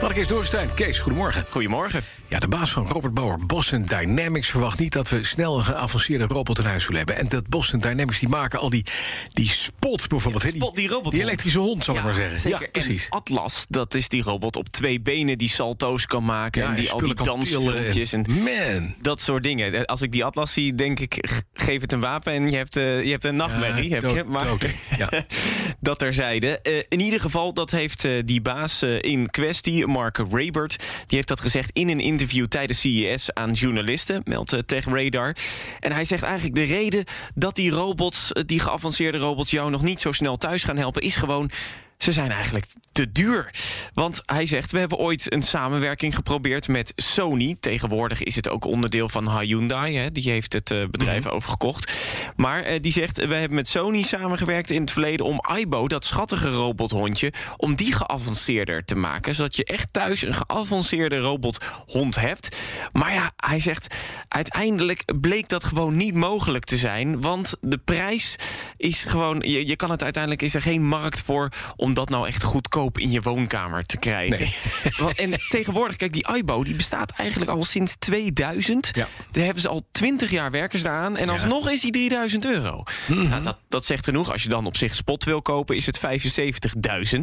Laat ik eens doorstijn. Kees, goedemorgen. Goedemorgen. Ja, de baas van Robert Bauer, Boston Dynamics, verwacht niet dat we snel een geavanceerde robot in huis zullen hebben. En dat Boston Dynamics die maken al die, die spot bijvoorbeeld. hè, Spot, die robot. Die elektrische hond, zal ik maar zeggen. Zeker. Ja, precies. En Atlas, dat is die robot op twee benen die salto's kan maken. Ja, en die al die dansfilmpjes. En, Man. dat soort dingen. Als ik die Atlas zie, denk ik, geef het een wapen en je hebt, eh, je hebt een nachtmerrie. Ja, heb je? dood, hè? Ja. dat terzijde. Eh, in ieder geval, dat heeft eh, die baas eh, in kwestie, Mark Raybert... die heeft dat gezegd in een interview tijdens CES aan journalisten... meldt eh, Tech Radar. En hij zegt eigenlijk de reden dat die robots... eh, die geavanceerde robots jou nog niet zo snel thuis gaan helpen... is gewoon... Ze zijn eigenlijk te duur. Want hij zegt, we hebben ooit een samenwerking geprobeerd met Sony. Tegenwoordig is het ook onderdeel van Hyundai. Hè. Die heeft het eh, bedrijf overgekocht. Maar eh, die zegt, we hebben met Sony samengewerkt in het verleden... om Aibo, dat schattige robothondje, om die geavanceerder te maken. Zodat je echt thuis een geavanceerde robothond hebt. Maar ja, hij zegt, uiteindelijk bleek dat gewoon niet mogelijk te zijn. Want de prijs is gewoon... Je, je kan het uiteindelijk, is er geen markt voor... om dat nou echt goedkoop in je woonkamer te krijgen. Nee. Want- en tegenwoordig, kijk, die Aibo die bestaat eigenlijk al sinds 2000. Ja. Daar hebben ze al 20 jaar werkers daaraan. En alsnog is die 3000 euro. Mhm. nou, dat, dat zegt genoeg. Als je dan op zich spot wil kopen, is het 75.000.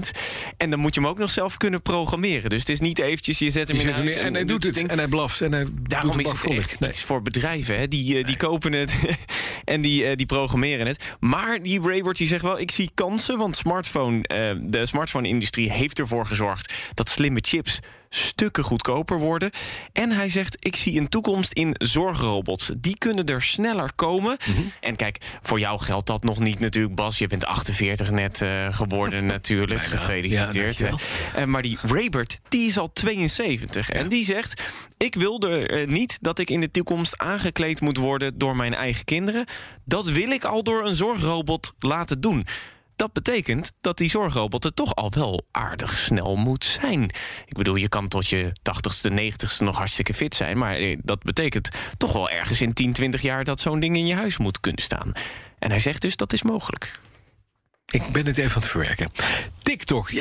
En dan moet je hem ook nog zelf kunnen programmeren. Dus het is niet eventjes, je zet hem Je in huis neer en hij doet het. ding. En hij blaft. En hij Daarom is het echt. Nee. iets voor bedrijven. Hè? Die, eh, die kopen het en die, eh, die programmeren het. Maar die Raybert die zegt wel, ik zie kansen. Want smartphone, eh, de smartphone-industrie heeft ervoor gezorgd... dat slimme chips stukken goedkoper worden. En hij zegt, ik zie een toekomst in zorgrobots. Die kunnen er sneller komen. Mhm. En kijk, voor jou geldt dat nog niet natuurlijk, Bas. Je bent 48 net eh, geworden natuurlijk. Bijna. Gefeliciteerd. Ja, maar die Raybert, die is al 72. En die zegt, ik wil er eh, niet dat ik in de toekomst aangekleed moet worden... door mijn eigen kinderen. Dat wil ik al door een zorgrobot laten doen. Dat betekent dat die zorgrobot er toch al wel aardig snel moet zijn. Ik bedoel, je kan tot je 80ste, 90ste nog hartstikke fit zijn... maar eh, dat betekent toch wel ergens in 10, 20 jaar... dat zo'n ding in je huis moet kunnen staan. En hij zegt dus, dat is mogelijk. Ik ben het even aan het verwerken. TikTok,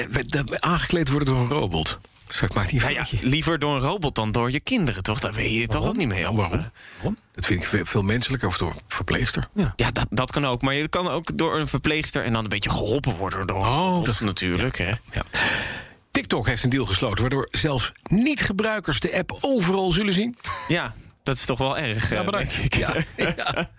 aangekleed worden door een robot. Maakt hij een Nou ja, liever door een robot dan door je kinderen, toch? Daar weet je toch ook niet mee waarom? Waarom? Dat vind ik veel, menselijker. Of door een verpleegster. Ja, dat, dat kan ook. Maar je kan ook door een verpleegster en dan een beetje geholpen worden door Oh, robot dat- natuurlijk. Hè? Ja. TikTok heeft een deal gesloten... waardoor zelfs niet-gebruikers de app overal zullen zien. Ja, dat is toch wel erg. Ja, eh, bedankt. ik. Ja, ja.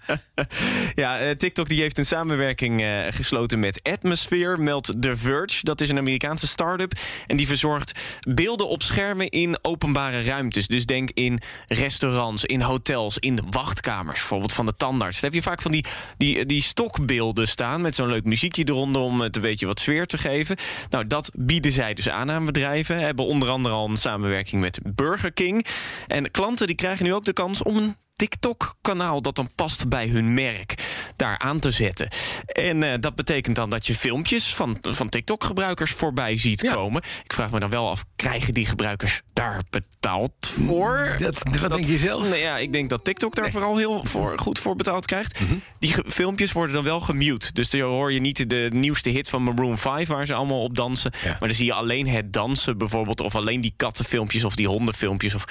Ja, eh, TikTok die heeft een samenwerking eh, gesloten met Atmosphere, meldt The Verge. Dat is een Amerikaanse start-up. En die verzorgt beelden op schermen in openbare ruimtes. Dus denk in restaurants, in hotels, in wachtkamers. Bijvoorbeeld van de tandarts. Daar heb je vaak van die, die, die stokbeelden staan... met zo'n leuk muziekje eronder om het een beetje wat sfeer te geven. Nou, dat bieden zij dus aan aan bedrijven. Hebben onder andere al een samenwerking met Burger King. En klanten die krijgen nu ook de kans om een TikTok-kanaal dat dan past bij hun merk daar aan te zetten. En eh, dat betekent dan dat je filmpjes van, van TikTok-gebruikers voorbij ziet Ja. komen. Ik vraag me dan wel af, krijgen die gebruikers daar betaald voor? Dat- wat denk je zelf? Nee, ja, ik denk dat TikTok daar vooral heel voor, goed voor betaald krijgt. Mhm. Die filmpjes worden dan wel gemute. Dus dan hoor je niet de nieuwste hit van Maroon 5... waar ze allemaal op dansen. Ja. Maar dan zie je alleen het dansen bijvoorbeeld... of alleen die kattenfilmpjes of die hondenfilmpjes... of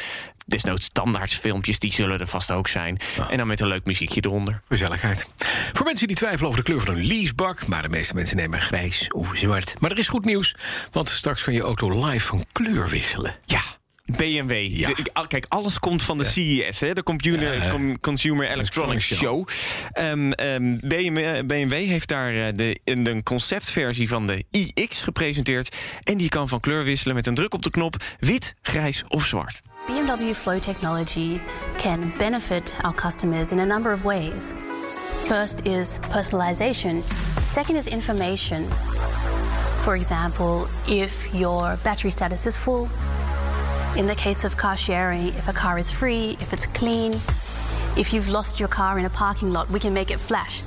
desnoods standaardsfilmpjes, die zullen er vast ook zijn. En dan met een leuk muziekje eronder. Gezelligheid. Voor mensen die twijfelen over de kleur van hun leasebak... maar de meeste mensen nemen grijs of zwart. Maar er is goed nieuws, want straks kan je auto live van kleur wisselen. Ja. BMW. Ja. De- ik- al- kijk, alles komt van de CES, hè, de Computer, Ja, hè. Com- Consumer Electronics Electronics Show. Ehm, ehm, BMW, BMW heeft daar eh, de, een een conceptversie van de iX gepresenteerd. En die kan van kleur wisselen met een druk op de knop wit, grijs of zwart. BMW Flow technology can benefit our customers in a number of ways. First is personalization, second is information. For example, if your battery status is full, in the case of car sharing, if a car is free, if it's clean, if you've lost your car in a parking lot, we can make it flash.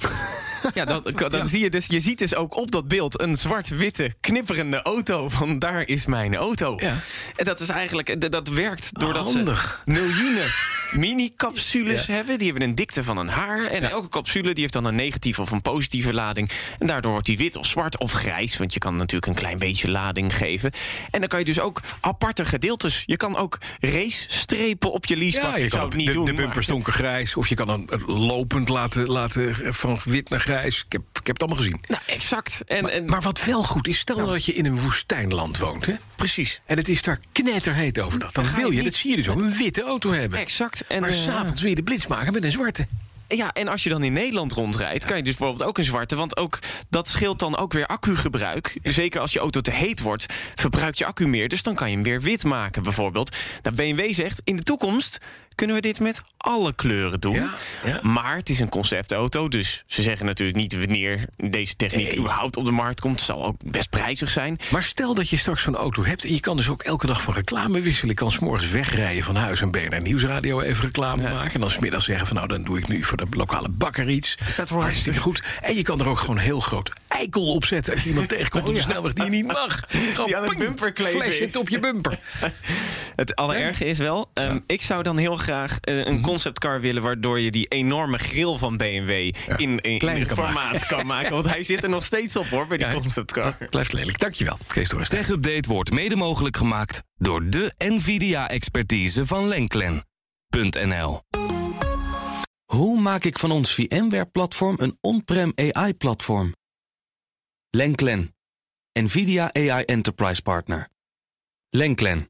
Ja, dat, dat zie je dus. Je ziet dus ook op dat beeld een zwart-witte knipperende auto. Van daar is mijn auto. Ja. En dat is eigenlijk, dat- dat werkt doordat ze miljoenen mini-capsules hebben. Die hebben een dikte van een haar. En elke capsule die heeft dan een negatieve of een positieve lading. En daardoor wordt die wit of zwart of grijs. Want je kan natuurlijk een klein beetje lading geven. En dan kan je dus ook aparte gedeeltes. Je kan ook race-strepen op je leasebak. Ja, je kan zou het niet de, doen. de bumpers donkergrijs. Of je kan dan eh, lopend laten, laten van wit naar grijs. Ik heb, ik heb het allemaal gezien. Nou, exact. En, en, Maar wat wel goed is, stel nou dat je in een woestijnland woont. Hè? precies. En het is daar knetterheet overdag. Dan Dan wil je niet- dat zie je dus ook, een witte auto hebben. Exact. En, Maar eh, s'avonds wil je de blitz maken met een zwarte. Ja, en als je dan in Nederland rondrijdt, kan je dus bijvoorbeeld ook een zwarte. Want ook dat scheelt dan ook weer accugebruik. Zeker als je auto te heet wordt, verbruikt je accu meer. Dus dan kan je hem weer wit maken, bijvoorbeeld. Nou, BMW zegt, in de toekomst kunnen we dit met alle kleuren doen. Ja, ja. Maar het is een conceptauto, dus ze zeggen natuurlijk niet wanneer deze techniek Nee. überhaupt op de markt komt. Het zal ook best prijzig zijn. Maar stel dat je straks zo'n auto hebt... en je kan dus ook elke dag van reclame wisselen. Je kan s'morgens wegrijden van huis en BNR Nieuwsradio even reclame maken. En dan smiddags zeggen van nou, dan doe ik nu voor de lokale bakker iets. Dat wordt hartstikke goed. En je kan er ook gewoon een heel groot eikel op zetten... als je iemand tegenkomt op de snelweg die je niet mag. Gewoon Die aan de ping, bumper kleven flash het op je bumper. Het allererge is wel, ehm, ik zou dan heel graag Mhm. een conceptcar willen... waardoor je die enorme grill van BMW in, in, klein formaat kan maken. Want hij zit er nog steeds op, hoor, bij die Ja, conceptcar. Blijft lelijk. Dankjewel, Kees Dorst. Tech Update wordt mede mogelijk gemaakt door de NVIDIA-expertise van Lenklen.nl. Hoe maak ik van ons VMware-platform een on-prem AI-platform? Lenklen, NVIDIA AI Enterprise Partner. Lenklen,